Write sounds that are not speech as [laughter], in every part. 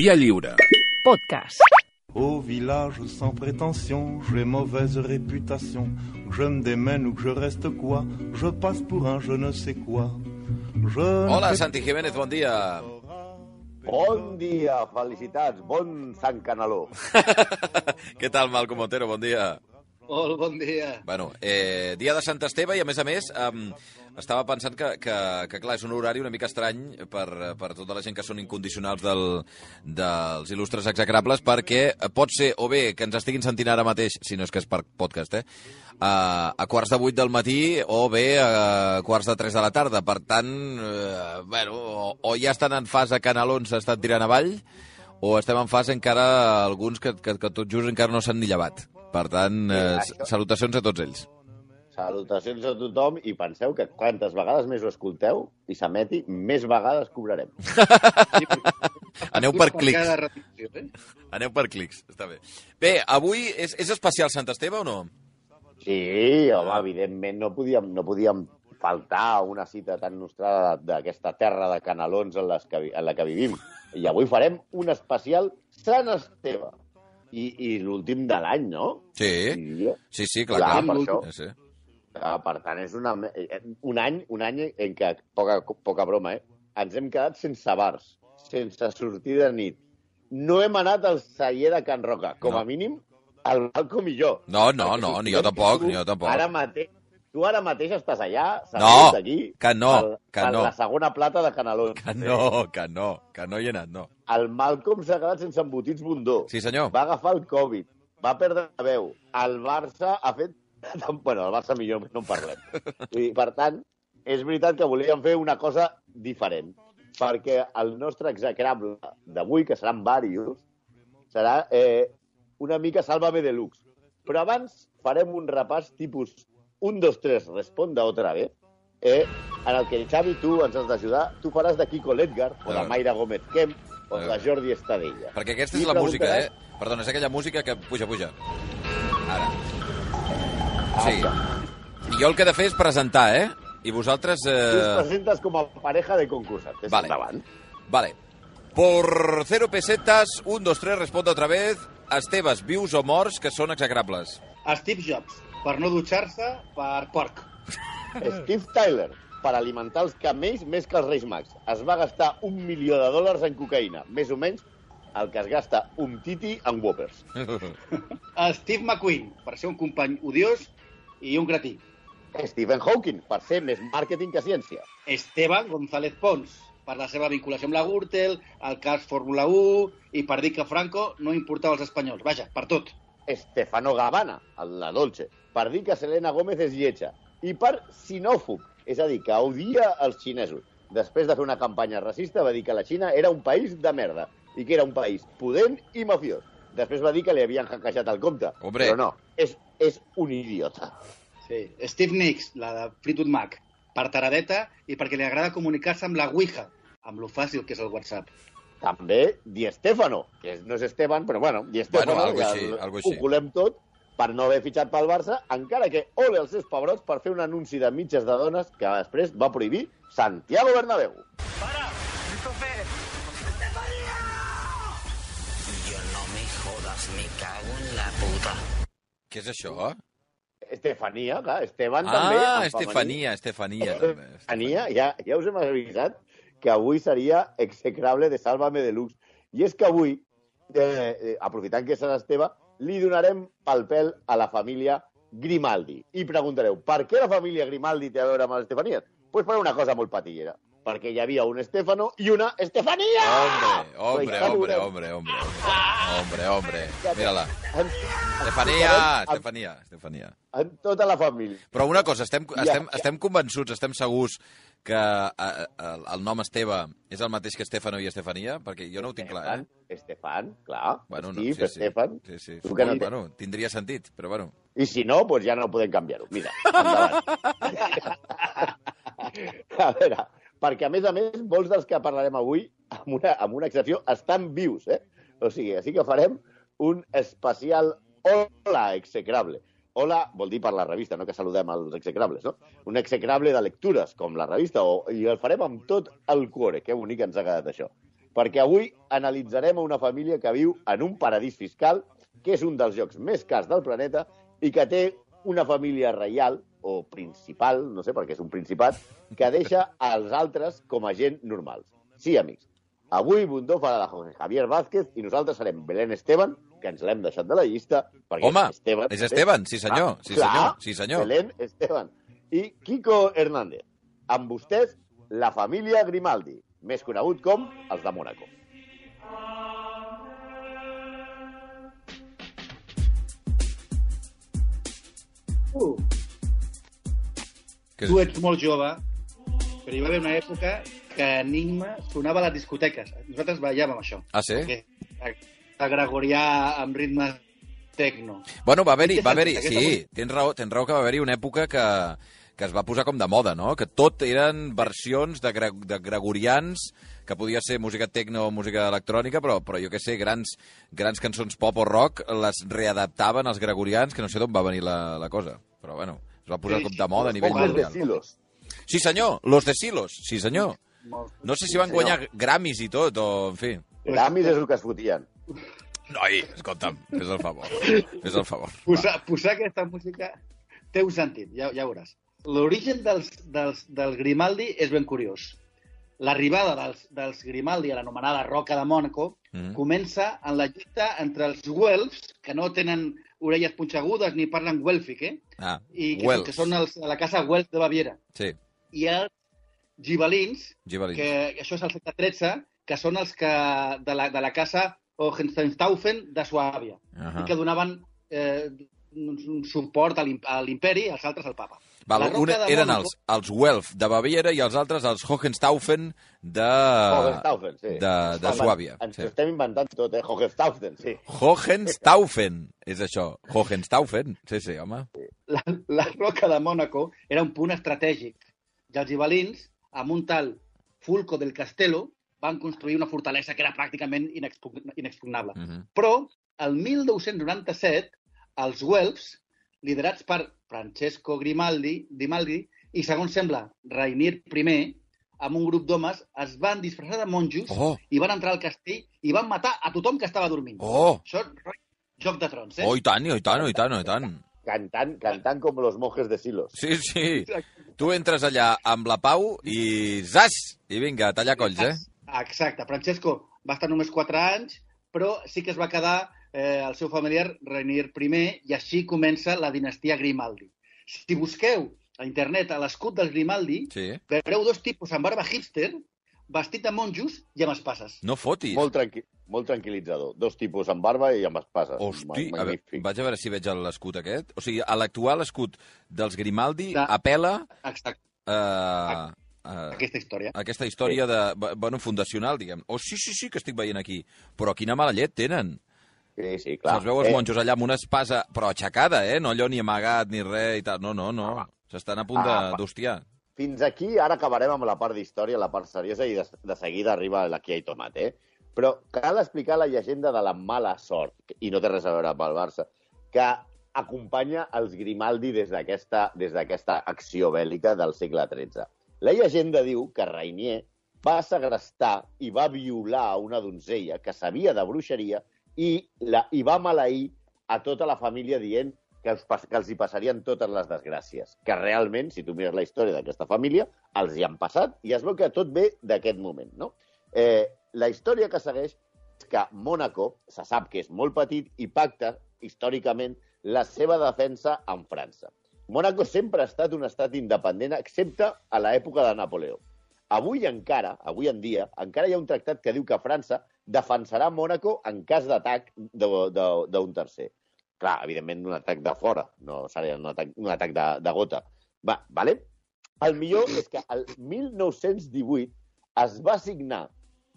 Via lliure. Podcast. Au village sans prétention, j'ai mauvaise réputation. Que je me démène ou que je reste quoi, je passe pour un je ne sais quoi. Je Hola, Santi Jiménez, bon dia. Bon dia, felicitats, bon Sant Canaló. [laughs] Què tal, Malcom Otero? Bon dia. Molt bon dia. Bueno, eh, dia de Sant Esteve i, a més a més, um, estava pensant que, que, que, clar, és un horari una mica estrany per, per tota la gent que són incondicionals del, dels il·lustres execrables, perquè pot ser, o bé, que ens estiguin sentint ara mateix, si no és que és per podcast, eh, a, a quarts de vuit del matí o bé a quarts de tres de la tarda. Per tant, eh, bueno, o, o ja estan en fase canalons, s'estan tirant avall, o estem en fase encara alguns que, que, que tot just encara no s'han ni llevat. Per tant, eh, això- salutacions a tots ells. Salutacions a tothom i penseu que quantes vegades més ho escolteu i s'emeti, més vegades cobrarem. [laughs] Aneu per clics. Eh? Aneu per clics, està bé. Bé, avui és, és especial Sant Esteve o no? Sí, home, evidentment no podíem, no podíem faltar a una cita tan nostrada d'aquesta terra de canalons en, les que, en la que vivim. I avui farem un especial Sant Esteve. I, i l'últim de l'any, no? Sí, Sí. sí, sí, clar, Clar, clar. per això. Sí, sí. Ah, per tant, és una, eh, un any, un any en què, poca, poca broma, eh? ens hem quedat sense bars, sense sortir de nit. No hem anat al celler de Can Roca, com No. a mínim el Malcom i jo. No, no, no, ni jo tampoc, ni jo tampoc. Ara mateix, tu ara mateix estàs allà, No, aquí, que no, per, que no. la segona plata de Canalons. Que no, que no, que no hi he anat, no. El Malcom s'ha quedat sense embotits bondó. Sí, senyor. Va agafar el Covid, va perdre la veu. El Barça ha fet... [laughs] Bueno, el Barça millor no en parlem. [laughs] I, per tant, és veritat que volíem fer una cosa diferent, perquè el nostre execrable d'avui, que seran varios, serà eh, una mica Sálvame Deluxe. Però abans farem un repàs tipus 1, 2, 3, responda otra vez, eh, en el que, Xavi, tu ens has d'ajudar. Tu faràs de Kiko Ledgar, o de. Mayra Gómez Kemp, o de. Jordi Estadella. Perquè aquesta I és la música, eh? Perdona, és aquella música que... Puja, puja. Ara. Sí. I jo el que he de fer és presentar, eh? I vosaltres... Tu us Eh... presentes com a pareja de concursants. Vale. Endavant. Vale. Por cero pesetas, un, dos, tres, responde otra vez. Esteves, vius o morts, que són execrables. Steve Jobs, per no dutxar-se, per porc. Steve Tyler, per alimentar els camells més que els Reis Mags. Es va gastar un milió de dòlars en cocaïna, més o menys el que es gasta un titi en Whoppers. [laughs] Steve McQueen, per ser un company odiós i un cretí. Stephen Hawking, per ser més màrqueting que ciència. Esteban González Pons, per la seva vinculació amb la Gürtel, el cas Fórmula 1 i per dir que Franco no importava als espanyols. Vaja, per tot. Stefano Gabbana, el la Dolce, per dir que Selena Gómez és lletja. I per sinòfob, és a dir, que odia els xinesos. Després de fer una campanya racista va dir que la Xina era un país de merda i que era un país pudent i mafiós. Després va dir que li havien hackejat el compte. Hombre. Però no, és, és un idiota. Sí. Steve Nicks, la de Fleetwood Mac, per taradeta i perquè li agrada comunicar-se amb la Ouija, amb lo fàcil que és el WhatsApp. També Di Stefano, que és, no és Esteban, però bueno, Di Stefano, Bueno, algo que així, el- algo així. ho colem tot per no haver fitxat pel Barça, encara que ole els seus pebrots per fer un anunci de mitges de dones que després va prohibir Santiago Bernabéu. Yo no me jodas, me cago en la puta. Què és això? Estefania, clar, Esteban també. Ah, en femení. Estefania, Estefania, també. Estefania, ja, ja us hem avisat que avui seria execrable de Sálvame Deluxe. I és que avui, eh, eh, aprofitant que és Sant Esteve, li donarem pel pèl a la família Grimaldi. I preguntareu, per què la família Grimaldi té a veure amb l'Estefania? Doncs pues per una cosa molt patillera. Perquè hi havia un Estefano i una Estefania! Hombre, hombre, hombre, hombre, hombre. Hombre, hombre. Mira-la. Estefania, Estefania, Estefania. en tota la família. Però una cosa, estem, estem, ja. estem convençuts, estem segurs que eh, el, el nom Esteve és el mateix que Estefano i Estefania? Perquè jo no ho tinc clar, eh? Estefan, clar. Bueno, no, sí, sí. Estefan. Sí, sí. Tu que no bueno, tindria sentit, però bueno. I si no, doncs ja no podem canviar-ho. Mira, endavant. [laughs] [laughs] a veure, perquè a més a més, molts dels que parlarem avui, amb una, amb una excepció, estan vius, eh? O sigui, així que farem un especial Hola Execrable. Hola vol dir per la revista, no que saludem els execrables, no? Un execrable de lectures, com la revista, o, i el farem amb tot el cuore. Que bonic ens ha quedat això. perquè avui analitzarem una família que viu en un paradís fiscal, que és un dels llocs més cars del planeta i que té una família reial, o principal, no sé perquè és un principat, que deixa als altres com a gent normals. Sí, amics. Avui Bundó farà la Jorge Javier Vázquez i nosaltres serem Belén Esteban, que ens l'hem deixat de la llista, perquè Home, és Esteban. és Esteban, sí senyor, Ah, sí clar, senyor, sí senyor. Belén Esteban. I Kiko Hernández. Amb vostès, la família Grimaldi, més conegut com els de Mónaco. Uh, tu ets molt jove, però hi va haver una època que Enigma sonava a les discoteques. Nosaltres ballàvem això. Ah, sí? Que, a gregorià amb ritmes tecno. Bueno, va haver-hi, va haver-hi, sí, tens raó, tens raó que va haver-hi una època que, que es va posar com de moda, no? Que tot eren versions de, gre de gregorians, que podia ser música tecno o música electrònica, però, però jo què sé, grans, grans cançons pop o rock les readaptaven als gregorians, que no sé d'on va venir la, la cosa. Però bueno, es va posar Sí, com de moda a nivell mundial. Silos. Sí senyor, los de Silos, sí senyor. No sé si van guanyar Grammys i tot, o en fi. Grammys és el que es fotien. Noi, escolta'm, fes el favor, fes el favor. Posar, posar aquesta música té un sentit, ja, ja veuràs. L'origen dels, dels, del Grimaldi és ben curiós. L'arribada dels, dels Grimaldi a l'anomenada Roca de Mònaco Mm. comença en la lluita entre els Guelfs, que no tenen orelles punxegudes ni parlen guèlfic, eh? Ah, I que, Wells. que són els, a la casa Guelf de Baviera. Sí, I els gibelins, Gibalins. que això és el segle XIII, que són els que de la, de la casa Hohenstaufen de Suàbia Uh i que donaven eh, un, un suport a l'im- a l'imperi i els altres al papa. Val, de eren Mónaco- els, els Welf de Baviera i els altres els Hohenstaufen de, Hohenstaufen, sí. de, de Suàbia. Ens Sí. estem inventant tot, eh? Hohenstaufen, sí. Hohenstaufen, és això. Hohenstaufen, sí, sí, home. La, la roca de Mònaco era un punt estratègic. I els gibelins, amb un tal Fulco del Castello, van construir una fortalesa que era pràcticament inexpug- inexpugnable. Uh -huh. Però, el 1297, els Guelfs, liderats per Francesco Grimaldi, Grimaldi i, segons sembla, Rainier I, amb un grup d'homes, es van disfressar de monjos Oh, i van entrar al castell i van matar a tothom que estava dormint. oh, Això és Joc de Trons, eh? oh, i tant, i tant, i tant, i tant. Cantant, cantant com los monjes de Silos. Sí, sí. Tu entres allà amb la Pau i zas! I vinga, a tallar colls, eh? Exacte. Francesco va estar només 4 anys, però sí que es va quedar eh, el seu familiar Rainier I i així comença la dinastia Grimaldi. Si busqueu a internet a l'escut dels Grimaldi, Sí. veureu dos tipus amb barba hipster, vestit de monjos i amb espases. No fotis. Molt, tranqui molt tranquil·litzador. Dos tipus amb barba i amb espases. Hosti, a veure, vaig a veure si veig l'escut aquest. O sigui, a l'actual escut dels Grimaldi De- apela Exacte, eh, a, aquesta història. aquesta història de, bueno, fundacional, diguem. Oh, sí, sí, sí, que estic veient aquí. Però quina mala llet tenen. Sí, sí, Clar. Se'ls veu els Eh, monjos allà amb una espasa, però aixecada, eh? No allò ni amagat ni res i tal. No, no, no. S'estan a punt Ah, d'hostiar. Fins aquí, ara acabarem amb la part d'història, la part seriosa, i de, de seguida arriba l'aquí i tomat, eh? Però cal explicar la llegenda de la mala sort, i no té res a veure amb el Barça, que acompanya els Grimaldi des d'aquesta des d'aquesta acció bèl·lica del segle XIII. La llegenda diu que Rainier va segrestar i va violar a una donzella que sabia de bruixeria i, la, i va maleir a tota la família dient que els, que els hi passarien totes les desgràcies. Que realment, si tu mires la història d'aquesta família, els hi han passat i es veu que tot ve d'aquest moment. No? Eh, la història que segueix és que Mònaco se sap que és molt petit i pacta històricament la seva defensa amb França. Mònaco sempre ha estat un estat independent, excepte a l'època de Napoleó. Avui encara, avui en dia, encara hi ha un tractat que diu que França defensarà Mònaco en cas d'atac d'un tercer. Clar, evidentment un atac de fora, no seria un atac, un atac de, de gota. Va, vale? El millor és que el 1918 es va signar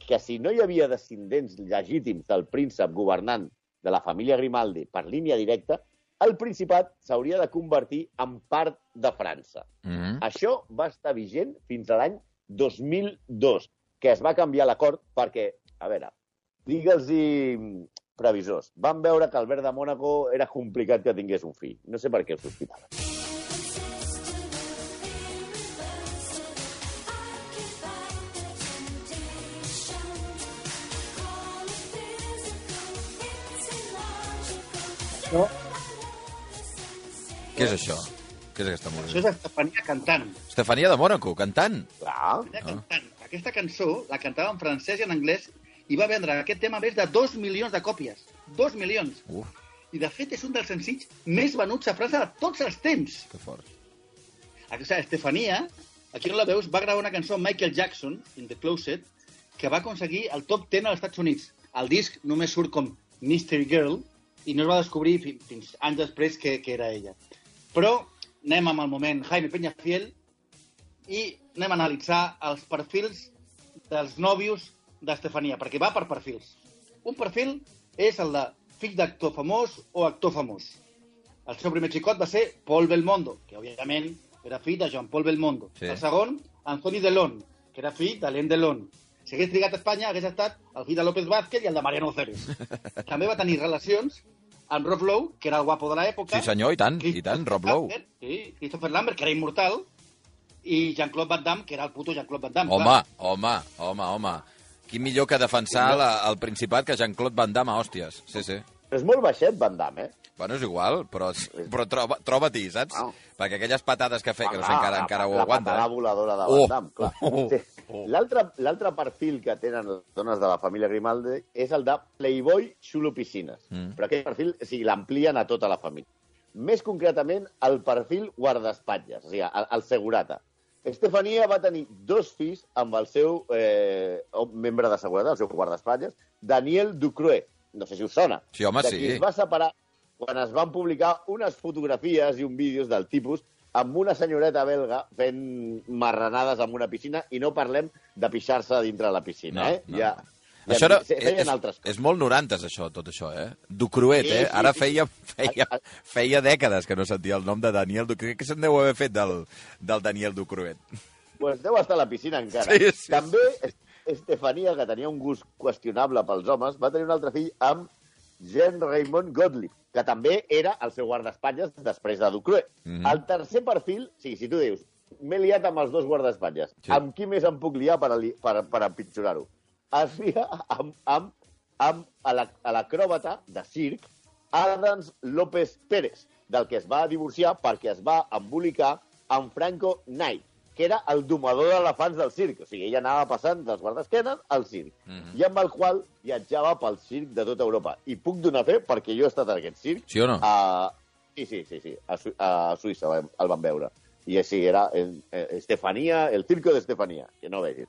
que si no hi havia descendents legítims del príncep governant de la família Grimaldi per línia directa, el Principat s'hauria de convertir en part de França. Mm -hmm. Això va estar vigent fins a l'any 2002, que es va canviar l'acord perquè, a veure, digues i mm, previsors. Van veure que Albert de Mònaco era complicat que tingués un fill. No sé per què el sospitaven. No. Què és això? Què és aquesta música? Això és Estefania cantant. Estefania de Mònaco, cantant? Clar. Ah. cantant. Aquesta cançó la cantava en francès i en anglès i va vendre aquest tema més de 2 milions de còpies. 2 milions. Uf, I, de fet, és un dels senzills més venuts a França de tots els temps. que fort. Aquesta Estefania, aquí on la veus, va gravar una cançó amb Michael Jackson, In the Closet, que va aconseguir el top 10 als Estats Units. El disc només surt com Mystery Girl i no es va descobrir fi- fins anys després que, que era ella. Però anem amb el moment Jaime Peñafiel i anem a analitzar els perfils dels nòvios d'Estefania, perquè va per perfils. Un perfil és el de fill d'actor famós o actor famós. El seu primer xicot va ser Paul Belmondo, que òbviament era fill de Joan Paul Belmondo. Sí. El segon, Anthony Delon, que era fill d'Alain Delon. Si hagués trigat a Espanya, hagués estat el fill de López Vázquez i el de Mariano Ceres. [laughs] També va tenir relacions amb Rob Lowe, que era el guapo de l'època. Sí, senyor, i tant, i tant, Rob Lowe. Sí, Christopher Lambert, que era immortal, i Jean-Claude Van Damme, que era el puto Jean-Claude Van Damme. Home, clar. home, home, home. Qui millor que defensar la, el Principat que Jean-Claude Van Damme a hòsties. Sí, sí. És molt baixet, Van Damme, eh? Bueno, és igual, però, però troba, troba-t'hi, saps? Wow. Perquè aquelles patades que fet, que no sé, encara, la- encara ho la aguanta. patada eh? voladora de Oh, Van Damme, clar. oh, Sí. oh. L'altre l'altre perfil que tenen les dones de la família Grimaldi és el de Playboy xulo piscines. Mm. Però aquest perfil, o sigui, l'amplien a tota la família. Més concretament, el perfil guardaespatlles, o sigui, el, el segurata. Estefania va tenir dos fills amb el seu eh, membre de seguretat, el seu guardaespatlles, Daniel Ducruet. No sé si us sona. Sí, home, de sí. es va separar quan es van publicar unes fotografies i un vídeos del tipus amb una senyoreta belga fent marranades en una piscina i no parlem de pixar-se dintre la piscina, No, eh? no. ja Això era, feien és, altres és molt norantes, això, tot això, eh? Ducruet, Sí, eh? sí, Ara sí. feia, feia, A- a- feia dècades que no sentia el nom de Daniel Ducruet. Què se'n deu haver fet del, del Daniel Ducruet? pues deu estar a la piscina encara. Sí, sí, També Es- Estefania, que tenia un gust qüestionable pels homes, va tenir un altre fill amb Jean Raymond Gottlieb, que també era el seu guardaespatlles després de Ducruet. Mhm. El tercer perfil, sí, si tu dius, m'he liat amb els dos guardaespatlles, Sí. amb qui més em puc liar per, ali- per, per empitjorar-ho? Es lia amb, amb, amb a la- a l'acròbata de circ Adams López Pérez, del que es va divorciar perquè es va embolicar amb Franco Knight, que era el domador d'elefants del circ. O sigui, ella anava passant dels guardesquenes al circ, Mhm. i amb el qual viatjava pel circ de tota Europa. I puc donar fe perquè jo he estat en aquest circ. Sí o no? A... Sí, sí, sí, sí. A, Su a Suïssa el van veure. I així era eh, Estefania, el circo d'Estefania, que no vegis.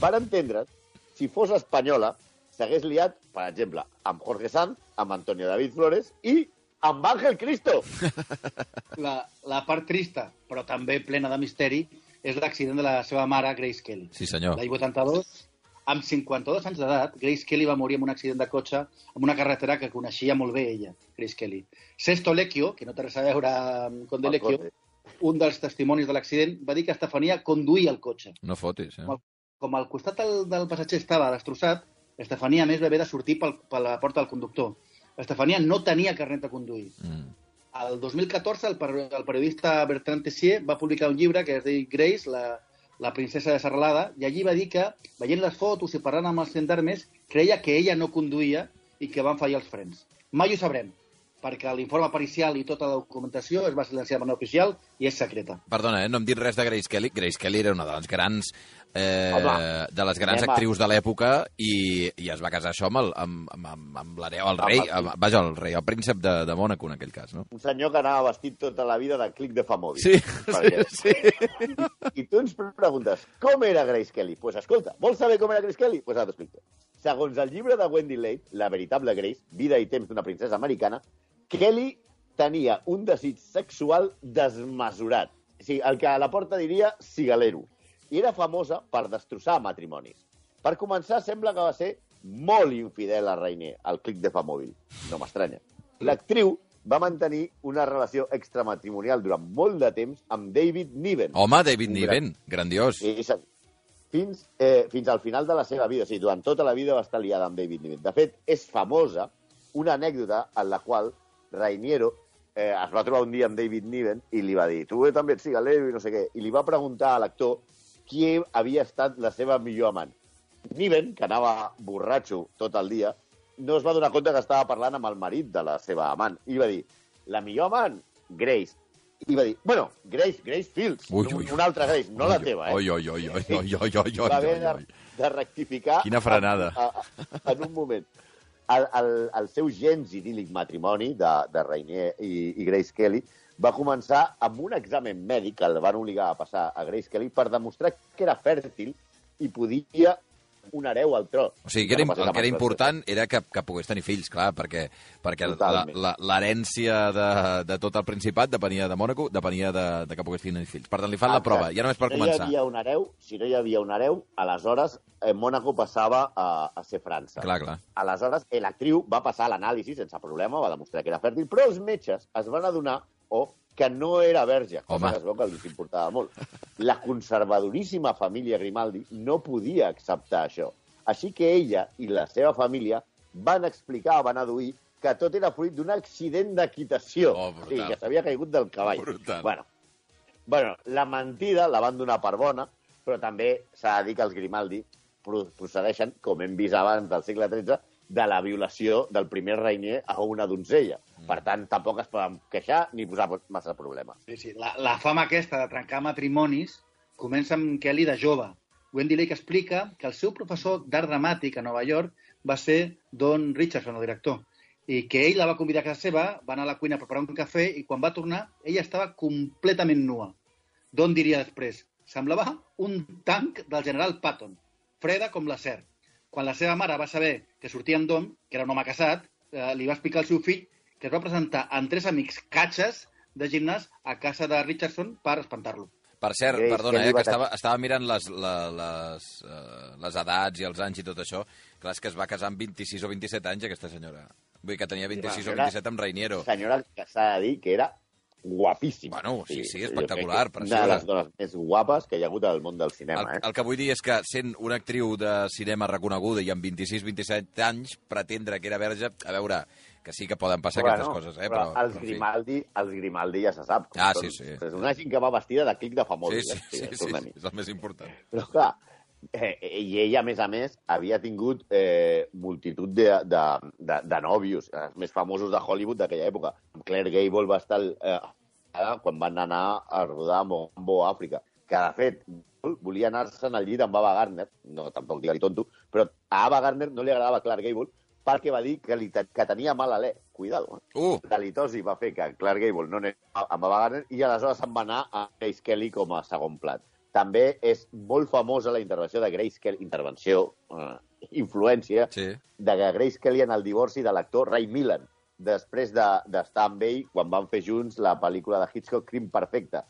Per entendre's, si fos espanyola, s'hagués liat, per exemple, amb Jorge Sanz, amb Antonio David Flores i amb Ángel Cristo. [laughs] La, la part trista, però també plena de misteri, és l'accident de la seva mare, Grace Kelly. Sí, senyor. L'any 82, amb 52 anys d'edat, Grace Kelly va morir en un accident de cotxe en una carretera que coneixia molt bé ella, Grace Kelly. Sesto Lecchio, que no té res a veure amb Conde Lecchio, un dels testimonis de l'accident, va dir que Estefania conduïa el cotxe. No fotis, eh? Com al costat del, del passatger estava destrossat, Estefania, a més, va haver de sortir pel, per la porta del conductor. Estefania no tenia carnet de conduir. Mm. El 2014, el, per- el periodista Bertrand Tessier va publicar un llibre que es diu Grace, la, la princesa de Serralada, i allí va dir que, veient les fotos i parlant amb els gendarmes, creia que ella no conduïa i que van fallar els frens. Mai ho sabrem, perquè l'informe pericial i tota la documentació es va silenciar de manera oficial i és secreta. Perdona, eh? no hem dit res de Grace Kelly. Grace Kelly era una de les grans, eh, Home, de les grans anem actrius de l'època i, i es va casar això amb el, amb, amb, amb, amb l'hereu, el rei, Amb vaja, el rei, el príncep de, de Mònaco en aquell cas, no? Un senyor que anava vestit tota la vida de clic de famòbil. Sí, [laughs] Perquè- sí, sí. I tu ens preguntes, com era Grace Kelly? Doncs pues escolta, vols saber com era Grace Kelly? Doncs pues ara t'explico. Segons el llibre de Wendy Late, La veritable Grace, vida i temps d'una princesa americana, Kelly tenia un desig sexual desmesurat. O sigui, el que a la porta diria cigalero. I era famosa per destrossar matrimonis. Per començar, sembla que va ser molt infidel a Rainer, al clic de famòbil. No m'estranya. L'actriu va mantenir una relació extramatrimonial durant molt de temps amb David Niven. Home, David Niven, grandiós. I, i, fins, eh, fins al final de la seva vida. O sigui, durant tota la vida va estar liada amb David Niven. De fet, és famosa una anècdota en la qual Rainiero eh, es va trobar un dia amb David Niven i li va dir, tu també ets cigalero i no sé què. I li va preguntar a l'actor qui havia estat la seva millor amant. Niven, que anava borratxo tot el dia, no es va donar compte que estava parlant amb el marit de la seva amant. I va dir, la millor amant, Grace. I va dir, bueno, Grace, Grace Fields, Ui, ui, ui. una altra Grace, no la teva, eh? Oi, oi, oi, oi, oi, oi, oi, va haver de, de rectificar... Quina frenada. A, a, en un moment. El, el, el seu gens idíl·lic matrimoni de, de Rainier i, i Grace Kelly va començar amb un examen mèdic que el van obligar a passar a Grace Kelly per demostrar que era fèrtil i podia un hereu al tro. O sigui, que era, No el que era important era que, que pogués tenir fills, clar, perquè, perquè la- la- l'herència de, de tot el Principat depenia de Mònaco, depenia de, de que pogués tenir fills. Per tant, li fan la Exacte. prova, ja només per si no començar. hi havia un hereu, si no hi havia un hereu, aleshores eh, Mònaco passava a, a ser França. Clar, clar. Aleshores, eh, l'actriu va passar l'anàlisi sense problema, va demostrar que era fèrtil, però els metges es van adonar o que no era verge, cosa Home. que es veu que els importava molt. La conservadoríssima família Grimaldi no podia acceptar això. Així que ella i la seva família van explicar, van aduir, que tot era fruit d'un accident d'equitació. Oh, o sigui, que s'havia caigut del cavall. Brutal. Bueno, bueno, la mentida la van donar per bona, però també s'ha de dir que els Grimaldi pro- procedeixen, com hem vist abans del segle XIII, de la violació del primer reiner a una donzella. Mm. Per tant, tampoc es poden queixar ni posar massa problemes. Sí, sí. La, la fama aquesta de trencar matrimonis comença amb Kelly de jove. Wendy Lake explica que el seu professor d'art dramàtic a Nova York va ser Don Richardson, el director, i que ell la va convidar a casa seva, va anar a la cuina a preparar un cafè i quan va tornar ella estava completament nua. Don diria després, semblava un tanc del general Patton, freda com l'acer. Quan la seva mare va saber que sortia amb Don, que era un home casat, eh, li va explicar al seu fill que es va presentar amb tres amics catxes de gimnàs a casa de Richardson per espantar-lo. Per cert, Grace perdona, eh, que estava, estava mirant les, la, les, uh, les edats i els anys i tot això. Clar, és que es va casar amb 26 o 27 anys, aquesta senyora. Vull dir que tenia 26 o senyora- 27 amb Reiniero. Senyora que s'ha de dir que era guapíssima. Bueno, sí, sí, espectacular, que Una de preciosa. les dones més guapes que hi ha hagut al món del cinema, El, eh? el que vull dir és que, sent una actriu de cinema reconeguda i amb 26-27 anys, pretendre que era verge, a veure, que sí que poden passar aquestes coses, eh? Però, els, però, en fi. Grimaldi, els Grimaldi ja se sap. Ah, són. sí, sí. És una gent que va vestida de clic de Sí, famós. sí, sí, sí, sí, és el més important. Però clar, eh, i ella, a més a més, havia tingut eh, multitud de, de, de, de nòvios, els més famosos de Hollywood d'aquella època. Claire Gable va estar eh, quan van anar a rodar a Mombo, Àfrica, que, de fet, volia anar-se'n al llit amb Ava Gardner, no, tampoc digue-li tonto, però a Ava Gardner no li agradava Clark Gable perquè va dir que, li, que tenia mal alè. Cuidado, eh? Uh, La litosi va fer que Clark Gable no anés amb Ava Gardner i aleshores se'n va anar a Grace Kelly com a segon plat. També és molt famosa la intervenció de Grace Kelly, intervenció, eh, influència, sí. de Grace Kelly en el divorci de l'actor Ray Milland, després d'estar de, amb ell quan van fer junts la pel·lícula de Hitchcock Crim Perfecte.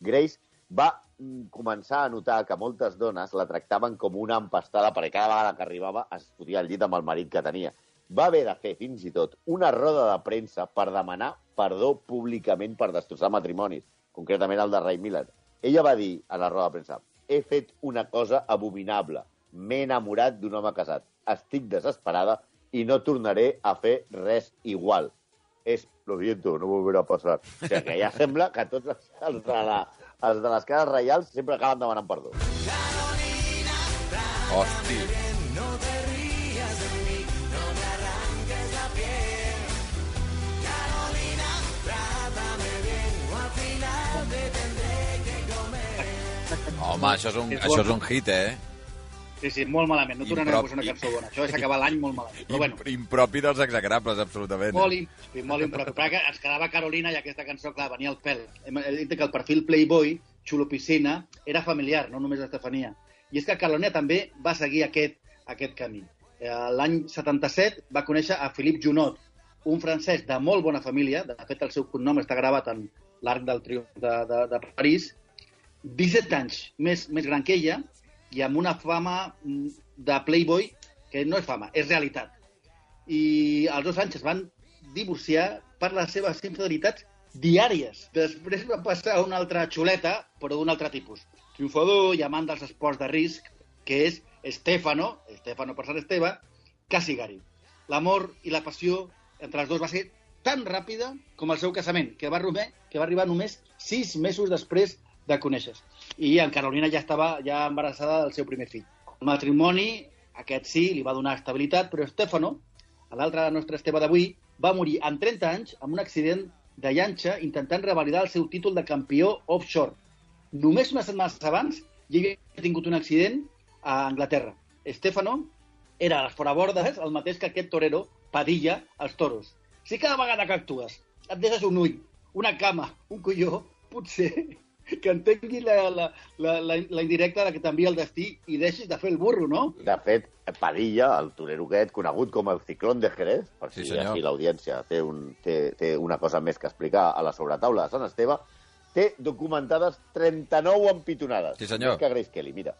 Grace va mm, començar a notar que moltes dones la tractaven com una empastada perquè cada vegada que arribava es fotia al llit amb el marit que tenia. Va haver de fer fins i tot una roda de premsa per demanar perdó públicament per destrossar matrimonis, concretament el de Ray Milland. Ella va dir a la roda de premsa he fet una cosa abominable. M'he enamorat d'un home casat. Estic desesperada i no tornaré a fer res igual. És, lo siento, no volverà a passar. O sigui, que ja sembla que tots els, de, la, els de les cases reials sempre acaben demanant perdó. Hosti. Home, això és un, És això és un hit, eh? Sí, sí, molt malament. No tornarem a Improp- posar una cançó bona. Això és acabar l'any molt malament. Però bueno, Imp impropi dels execrables, absolutament. molt, im- sí, molt impropi. Però que ens quedava Carolina i aquesta cançó, clar, venia al pèl. Hem he dit que el perfil Playboy, Xulo Piscina, era familiar, no només d'Estefania. I és que Carolina també va seguir aquest, aquest camí. Eh, L'any 77 va conèixer a Philippe Junot, un francès de molt bona família, de fet el seu cognom està gravat en l'Arc del Triomf de, de, de París, 17 anys més, més gran que ella i amb una fama mm, de Playboy que no és fama, és realitat. I als dos anys es van divorciar per les seves infidelitats diàries. Després va passar una altra xuleta, però d'un altre tipus. Triomfador i amant dels esports de risc, que és Estefano, Estefano per Sant Esteve, Casigari. L'amor i la passió entre els dos va ser tan ràpida com el seu casament, que va, arribar, que va arribar només sis mesos després de conèixer I en Carolina ja estava ja embarassada del seu primer fill. El matrimoni, aquest sí, li va donar estabilitat, però Stefano l'altre nostre Esteve d'avui, va morir amb 30 anys amb un accident de llanxa intentant revalidar el seu títol de campió offshore. Només unes setmanes abans ja havia tingut un accident a Anglaterra. Estefano era a les forabordes el mateix que aquest torero, Padilla, als toros. Si cada vegada que actues et deixes un ull, una cama, un colló, potser que entengui la, la, la, la, la indirecta de que t'envia el destí i deixis de fer el burro, no? De fet, Padilla, el torero aquest, conegut com el ciclón de Jerez, per Sí, si senyor. aquí l'audiència té, un, té, té una cosa més que explicar a la sobretaula de Sant Esteve, té documentades 39 empitonades. Sí, senyor. Més que Grace Kelly, mira.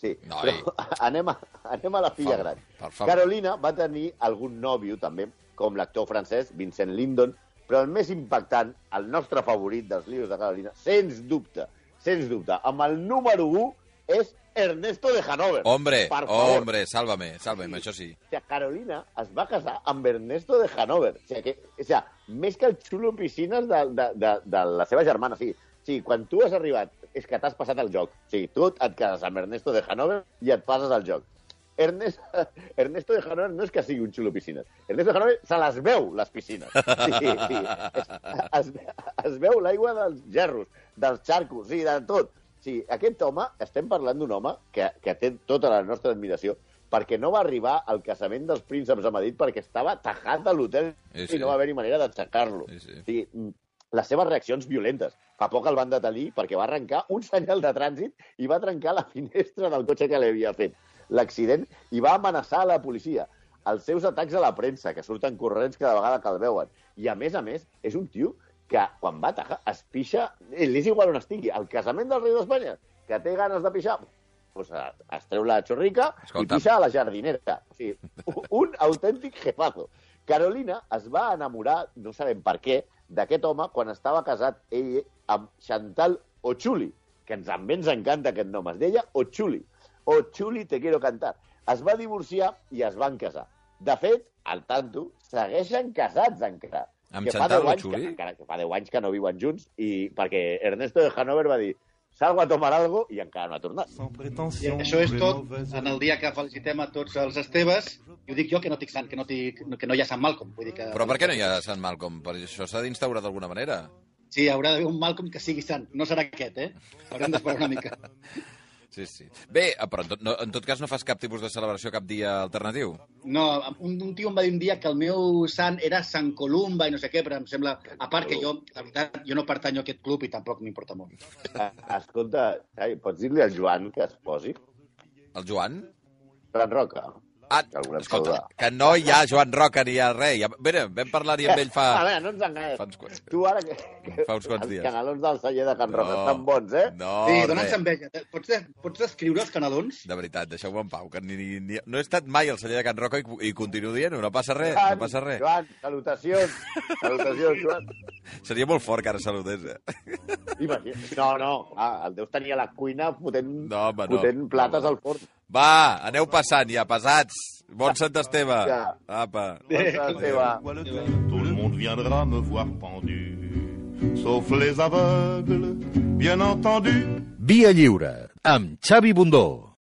Sí, [laughs] Noi. però [laughs] anem a, anem a la filla gran. Carolina va tenir algun nòvio, també, com l'actor francès Vincent Lindon, però el més impactant, el nostre favorit dels líos de Carolina, sens dubte, sens dubte, amb el número 1 és Ernesto de Hanover. Hombre, hombre, sálvame, sálvame, això sí. O sea, Carolina es va casar amb Ernesto de Hanover. O sigui, que, o sea, més que el xulo piscines de, de, de, de la seva germana. O sigui, quan tu has arribat, és que t'has passat el joc. O sigui, tu et cases amb Ernesto de Hanover i et passes el joc. Ernest, [laughs] Ernesto de Hanover no és que sigui un xulo piscines. Ernesto de Hanover se les veu, les piscines. Sí, sí. [laughs] Es, es, es veu l'aigua dels gerros, dels xarcos, sí, de tot. Sí, aquest home, estem parlant d'un home que, que té tota la nostra admiració, perquè no va arribar al casament dels prínceps a Madrid perquè estava tajat a l'hotel Sí, sí, sí. i no va haver-hi manera d'aixecar-lo. Sí, sí. O sigui, mm, les seves reaccions violentes. Fa poc el van detenir perquè va arrencar un senyal de trànsit i va trencar la finestra del cotxe que li havia fet l'accident i va amenaçar la policia. Els seus atacs a la premsa, que surten corrents cada vegada que el veuen. I, a més a més, és un tio que, quan va atacar, es pixa... eh, Li és igual on estigui. Al casament del rei d'Espanya, que té ganes de pixar, pues, es treu la xorrica Escolta. i pixa a la jardinera. O sigui, un- [laughs] un autèntic jefazo. Carolina es va enamorar, no sabem per què, d'aquest home quan estava casat ell amb Chantal Ochuli, que ens, també ens encanta aquest nom. Es deia Ochuli. Ochuli te quiero cantar. Es va divorciar i es van casar. De fet, al tanto, segueixen casats encara. Amb Que fa Chantal 10 anys Ochuli? Que, encara que fa 10 anys que no viuen junts i perquè Ernesto de Hanover va dir salgo a tomar algo i encara no ha tornat. I això és tot en el dia que felicitem a tots els Esteves. I ho dic jo, que no, dic sant, que no, dic, que no hi ha Sant Malcolm. Vull dir que... Però per què no hi ha Sant Malcolm? Per això s'ha d'instaurar d'alguna manera. Sí, haurà d'haver un Malcolm que sigui sant. No serà aquest, eh? Haurem d'esperar una mica. [laughs] Sí, sí. Bé, eh, però en tot, no, en tot cas no fas cap tipus de celebració cap dia alternatiu? No, un, un tio em va dir un dia que el meu sant era Sant Columba i no sé què, però em sembla... A part que jo, la veritat, jo no pertanyo a aquest club i tampoc m'importa molt. Eh, Escolta, Xavi, pots dir-li al Joan que es posi? El Joan? Joan Roca. Ah, Que escolta, saludar. que no hi ha Joan Roca ni hi ha res. Ja, bé, vam parlar-hi amb ell A fa... veure, no ens enganyes. fa uns quants- Tu ara que, Fa uns quants els dies. canalons del celler de Can Roca No. estan bons, eh? No, sí, dona'ns enveja. Pots, de, pots descriure els canalons? De veritat, deixeu-me en pau, que ni, ni, ni, no he estat mai al celler de Can Roca i, i continuo dient-ho, no passa res, no passa res. Joan, salutacions. salutacions, Joan. [laughs] Seria molt fort que ara saludés, eh? Imagina. No, no, ah, el deus tenir a la cuina fotent, No, home, no. fotent plates No, al forn. Va, aneu passant ja, pesats. Bon Sant Esteve. Ja. Apa. Vois le thé, Tout le monde viendra me voir pendu, sauf les aveugles, bien entendu. Via Lliure, amb Xavi Bundó.